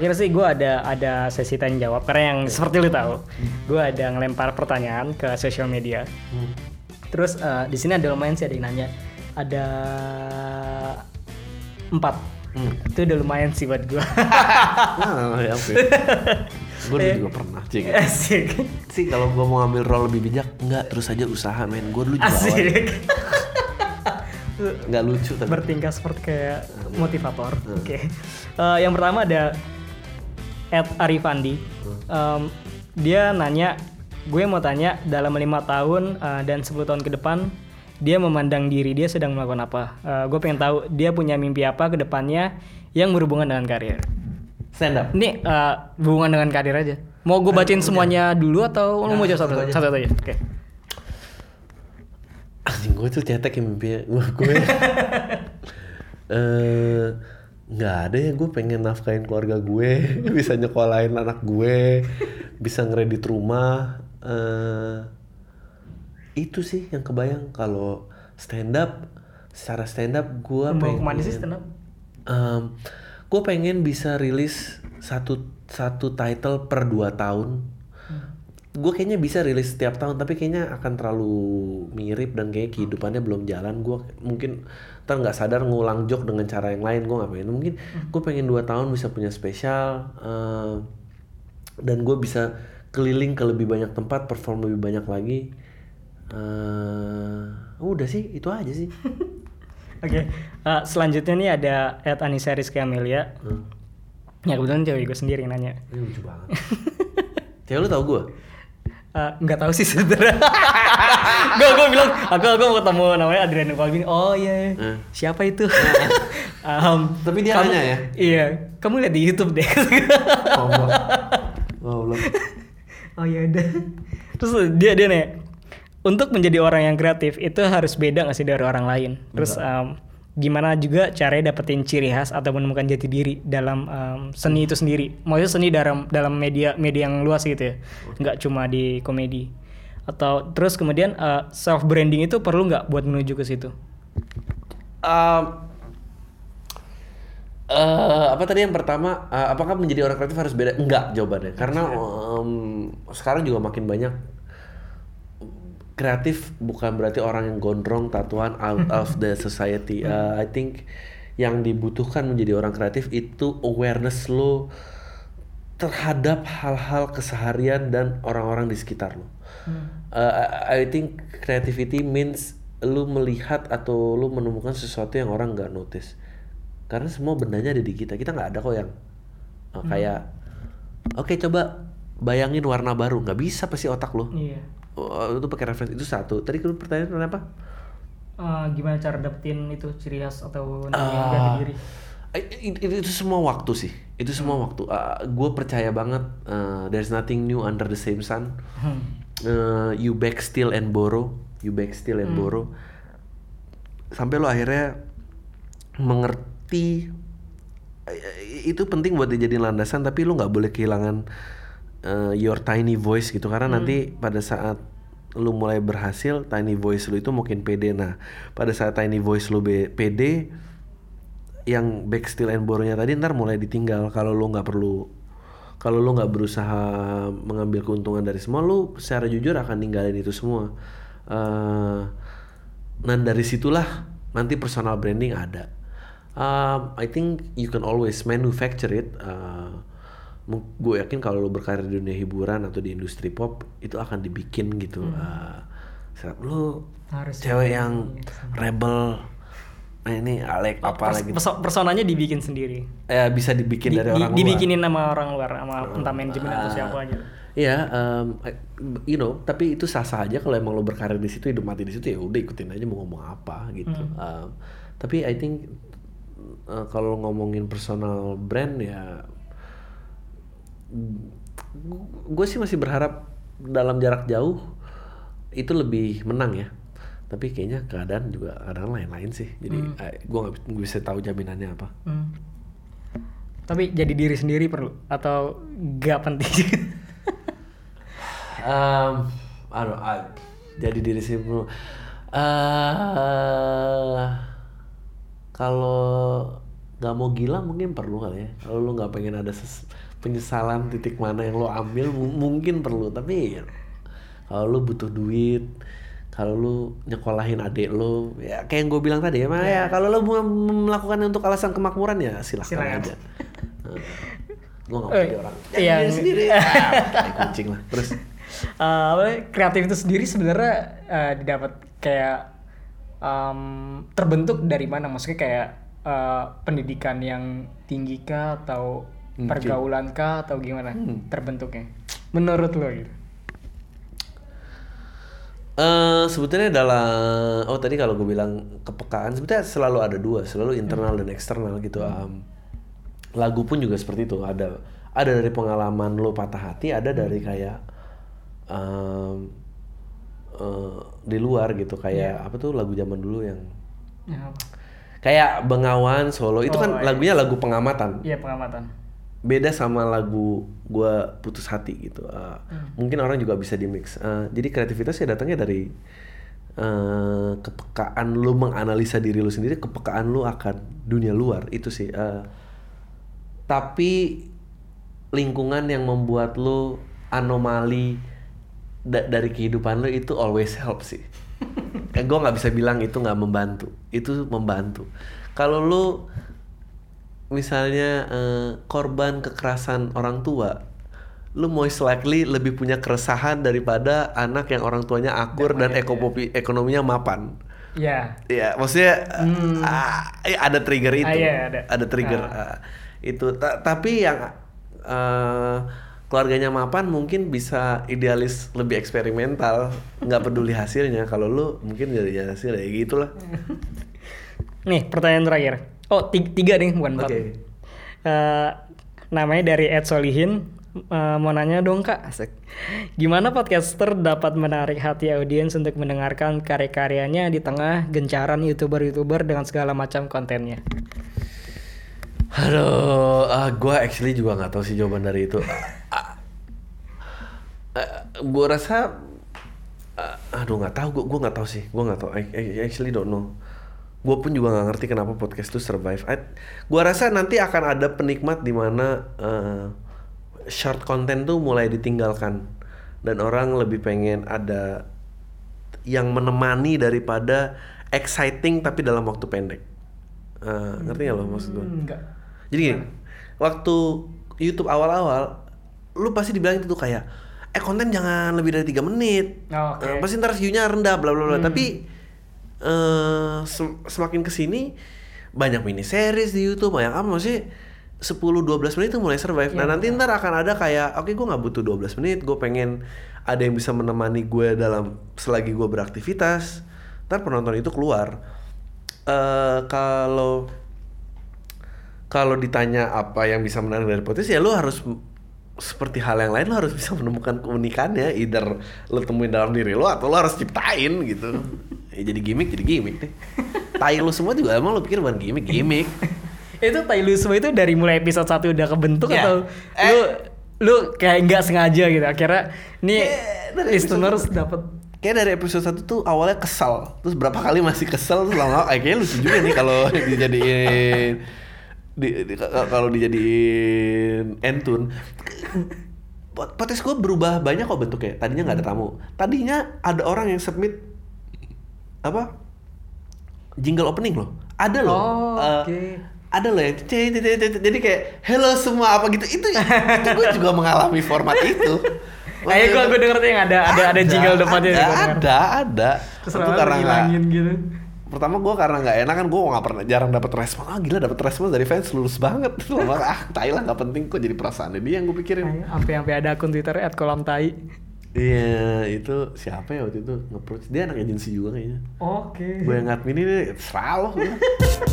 terakhir sih gue ada ada sesi tanya jawab karena yang seperti lu tahu, gue ada ngelempar pertanyaan ke sosial media. Hmm. Terus eh, di sini ada lumayan sih ada yang nanya, ada empat. Hmm. Itu udah lumayan sih buat gue. Nah, ya gue juga pernah sih. gitu. Asik. Sih kalau gue mau ngambil role lebih bijak, enggak terus aja usaha men. Gue dulu juga Asik. nggak lucu tapi. Bertingkah seperti kayak motivator. Oke. Eh, yang pertama ada Ed Arifandi. Em, dia nanya, gue mau tanya dalam lima tahun eh, dan 10 tahun ke depan dia memandang diri dia sedang melakukan apa? Eh, gue pengen tahu dia punya mimpi apa ke depannya yang berhubungan dengan karir. Stand up. Ini eh, hubungan dengan karir aja. Mau gue bacain semuanya dulu atau lu mau jawab satu satu aja. satu aja? Oke. Anjing gue tuh cetek ya mimpinya. Gue gue eh nggak ada ya gue pengen nafkahin keluarga gue, bisa nyekolahin anak gue, bisa ngeredit rumah. eh itu sih yang kebayang kalau stand up secara stand up gue Mau pengen ke mana sih stand up? gue pengen bisa rilis satu satu title per dua tahun gue kayaknya bisa rilis setiap tahun tapi kayaknya akan terlalu mirip dan kayak kehidupannya belum jalan. Gue mungkin ntar nggak sadar ngulang joke dengan cara yang lain gue nggak pengen. Mungkin gue pengen dua tahun bisa punya spesial eh, dan gue bisa keliling ke lebih banyak tempat perform lebih banyak lagi. Eh, udah sih itu aja sih. Oke, eh, selanjutnya nih ada Ed Anissa Rizky Amelia. Hmm. Ya kebetulan cewek gue sendiri yang nanya. ini lucu banget. Cewek lu tau gue Nggak tahu sih sebenarnya. gue gue bilang aku aku mau ketemu namanya Adriano Colvin. Oh iya, Eh. siapa itu? Em, Tapi dia kamu- nanya ya? Iya, kamu lihat di YouTube deh. Goblok. Goblok. oh iya udah. Terus dia dia nih, untuk menjadi orang yang kreatif itu harus beda nggak sih dari orang lain? Terus em, gimana juga caranya dapetin ciri khas atau menemukan jati diri dalam em, seni itu sendiri? Maksudnya seni dalam dalam media media yang luas gitu ya, nggak cuma di komedi. Atau terus kemudian self branding itu perlu nggak buat menuju ke situ? Um, eh, apa tadi yang pertama? eh, apakah menjadi orang kreatif harus beda? Enggak jawabannya. Karena em, sekarang juga makin banyak kreatif bukan berarti orang yang gondrong tatuan out of the society. Eh, I think yang dibutuhkan menjadi orang kreatif itu awareness lo terhadap hal-hal keseharian dan orang-orang di sekitar lo. Uh, I think creativity means lu melihat atau lu menemukan sesuatu yang orang nggak notice. Karena semua bendanya ada di kita. Kita nggak ada kok yang uh, kayak, oke coba bayangin warna baru. Nggak bisa pasti otak lo. Iya. Oh, itu pakai referensi itu satu. Tadi lu pertanyaan apa? Eh, gimana cara dapetin itu ciri khas atau Ah. jati diri? Eh, Itu, itu semua waktu sih. Itu semua waktu. gue percaya banget. uh, there's nothing new under the same sun. Hmm. uh, you back steal and borrow, you back steal and borrow, sampai lo akhirnya mengerti itu penting buat dijadiin landasan, tapi lo nggak boleh kehilangan uh, your tiny voice gitu. Karena nanti pada saat lu mulai berhasil, tiny voice lu itu mungkin pede. Nah, pada saat tiny voice lu be- pede, yang back steal and borrow-nya tadi ntar mulai ditinggal. Kalau lu nggak perlu kalau lu nggak berusaha mengambil keuntungan dari semua lu secara jujur akan ninggalin itu semua. Eh, dan dari situlah nanti personal branding ada. Um, I think you can always manufacture it gue yakin kalau lu berkarir di dunia hiburan atau di industri pop itu akan dibikin gitu Eh, serap lu Harus cewek yang rebel. Nah ini Alek apa Pers- lagi? perso- personanya dibikin sendiri. ya bisa dibikin Di- dari di- orang luar. dibikinin sama orang luar, sama entah manajemen atau siapa aja. Iya, um, you know, tapi itu sah-sah aja kalau emang lo berkarir di situ, hidup mati di situ ya udah ikutin aja mau ngomong apa gitu. Um, tapi I think uh, kalau ngomongin personal brand ya, gue sih masih berharap dalam jarak jauh itu lebih menang ya. Tapi kayaknya keadaan juga keadaan lain-lain sih. Jadi gue nggak bisa tahu jaminannya apa. Hmm. Tapi jadi diri sendiri perlu atau gak penting? Um, aduh, ah, jadi diri sih bro. Eh, kalau nggak mau gila mungkin perlu kali ya. Kalau lu nggak pengen ada ses- penyesalan titik mana yang lo ambil mu- mungkin perlu. Tapi ya, kalau lu butuh duit kalau lu nyekolahin adik lu ya kayak yang gue bilang tadi ya mah ya kalau lu mau melakukan untuk alasan kemakmuran ya silahkan Silakan. aja. Gue nggak Eh, jadi orang. Jangan diri sendiri. Tai kucing lah terus. Eh, apa kreatif itu sendiri sebenarnya eh, didapat kayak em, terbentuk dari mana? Maksudnya kayak eh, pendidikan yang tinggi kah atau Mungkin. pergaulan kah atau gimana Hmm. terbentuknya menurut lo gitu Eh sebetulnya dalam oh tadi kalau gue bilang kepekaan sebetulnya selalu ada dua selalu internal dan eksternal gitu Am, lagu pun juga seperti itu ada ada dari pengalaman lo patah hati ada dari kayak em, eh, di luar gitu kayak apa tuh lagu zaman dulu yang Ya, apa? Kayak Bengawan Solo itu Oh, kan iya. lagunya lagu pengamatan iya pengamatan beda sama lagu gua putus hati gitu. Uh, Mungkin orang juga bisa di mix. Uh, jadi kreativitas ya datangnya dari uh, kepekaan lu menganalisa diri lu sendiri, kepekaan lu akan dunia luar itu sih. Uh, tapi lingkungan yang membuat lu anomali da- dari kehidupan lu itu always help sih. Eh, gue nggak bisa bilang itu nggak membantu, itu membantu. Kalau lu misalnya eh, korban kekerasan orang tua, lu most likely lebih punya keresahan daripada anak yang orang tuanya akur dan ekonomi ekonominya mapan. ya Ya, maksudnya ah, eh, ada trigger itu, iya, ada. trigger ah, itu. Ta- tapi yang eh, keluarganya mapan mungkin bisa idealis lebih eksperimental, nggak peduli hasilnya. Kalau lu mungkin jadi hasil ya gitulah. nih pertanyaan terakhir oh tiga, tiga nih bukan empat Oke. Eh, namanya dari Ed Solihin Eh, mau nanya dong kak asik gimana podcaster dapat menarik hati audiens untuk mendengarkan karya-karyanya di tengah gencaran youtuber-youtuber dengan segala macam kontennya Aduh, ah, gue actually juga nggak tahu sih jawaban dari itu. Gue rasa, ah, aduh nggak tahu, gue gue nggak tahu sih, gue nggak tahu. I, I actually don't know. Gue pun juga nggak ngerti kenapa podcast itu survive. I, gue rasa nanti akan ada penikmat di mana eh, short content tuh mulai ditinggalkan dan orang lebih pengen ada yang menemani daripada exciting tapi dalam waktu pendek. Eh, ngerti nggak lo maksud gue? enggak Jadi gini, waktu YouTube awal-awal, lu pasti dibilang itu tuh kayak, eh konten jangan lebih dari tiga menit, Oh, oke. Eh, pasti ntar view-nya rendah, bla bla bla. Tapi eh sem- semakin ke sini banyak mini series di YouTube, banyak apa sih? 10-12 menit itu mulai survive. nah nanti ntar akan ada kayak, oke gue nggak butuh 12 menit, gue pengen ada yang bisa menemani gue dalam selagi gue beraktivitas. Ntar penonton itu keluar. eh kalau kalau ditanya apa yang bisa menarik dari podcast ya lu harus seperti hal yang lain lu harus bisa menemukan keunikannya. Either lu temuin dalam diri lu atau lu harus ciptain gitu. Ya, jadi gimmick jadi gimmick deh. Tai lu semua juga emang lu pikir bukan gimmick gimmick. Itu Tai Lu semua itu dari mulai episode 1 udah kebentuk Ya. atau Eh. lu lu kayak nggak sengaja gitu? Akhirnya nih Eh, listeners dapat kayak dari episode 1 tuh awalnya kesel. Terus berapa kali masih kesel terus lama eh, kayaknya lucu juga nih kalau dijadiin di, di- kalau dijadiin entun Pot- podcast gue berubah banyak kok bentuknya. Tadinya nggak ada tamu. Tadinya ada orang yang submit apa jingle opening loh. Ada loh. Oh, Eh, oke. ada loh yang jadi kayak hello semua apa gitu. Itu itu gue juga mengalami format itu. Ayo gue gue denger tuh yang ada ada ada jingle depannya ada, ada ada. Terus itu karena gitu. Pertama gue karena nggak enak kan gue nggak pernah jarang dapat respon. Ah gila dapat respon dari fans lulus banget. Lama ah tai lah nggak penting kok jadi perasaannya dia yang gue pikirin. Sampai sampai ada akun Twitter @kolam tai. iya itu siapa ya waktu itu? Nge-approach. Dia anak agensi juga kayaknya. Oke. gue yang ngadmin ini serah lo